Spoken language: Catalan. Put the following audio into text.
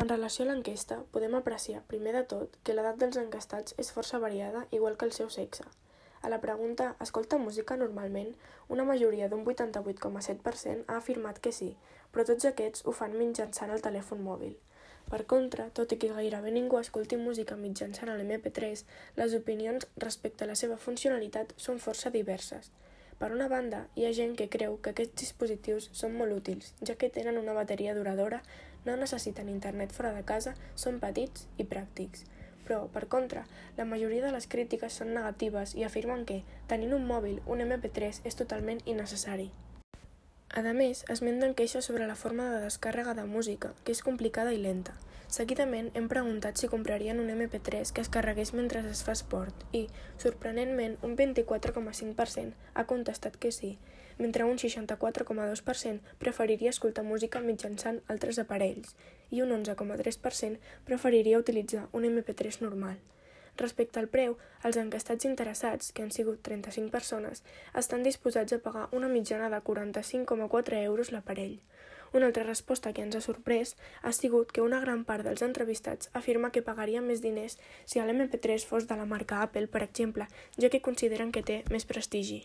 En relació a l'enquesta, podem apreciar, primer de tot, que l'edat dels enquestats és força variada, igual que el seu sexe. A la pregunta «Escolta música normalment?», una majoria d'un 88,7% ha afirmat que sí, però tots aquests ho fan mitjançant el telèfon mòbil. Per contra, tot i que gairebé ningú escolti música mitjançant l'MP3, les opinions respecte a la seva funcionalitat són força diverses. Per una banda, hi ha gent que creu que aquests dispositius són molt útils, ja que tenen una bateria duradora, no necessiten internet fora de casa, són petits i pràctics. Però, per contra, la majoria de les crítiques són negatives i afirmen que, tenint un mòbil, un MP3 és totalment innecessari. A més, esmenten queixes sobre la forma de descàrrega de música, que és complicada i lenta. Seguidament hem preguntat si comprarien un MP3 que es carregués mentre es fa esport i, sorprenentment, un 24,5% ha contestat que sí, mentre un 64,2% preferiria escoltar música mitjançant altres aparells i un 11,3% preferiria utilitzar un MP3 normal. Respecte al preu, els enquestats interessats, que han sigut 35 persones, estan disposats a pagar una mitjana de 45,4 euros l'aparell. Una altra resposta que ens ha sorprès ha sigut que una gran part dels entrevistats afirma que pagaria més diners si l'MP3 fos de la marca Apple, per exemple, ja que consideren que té més prestigi.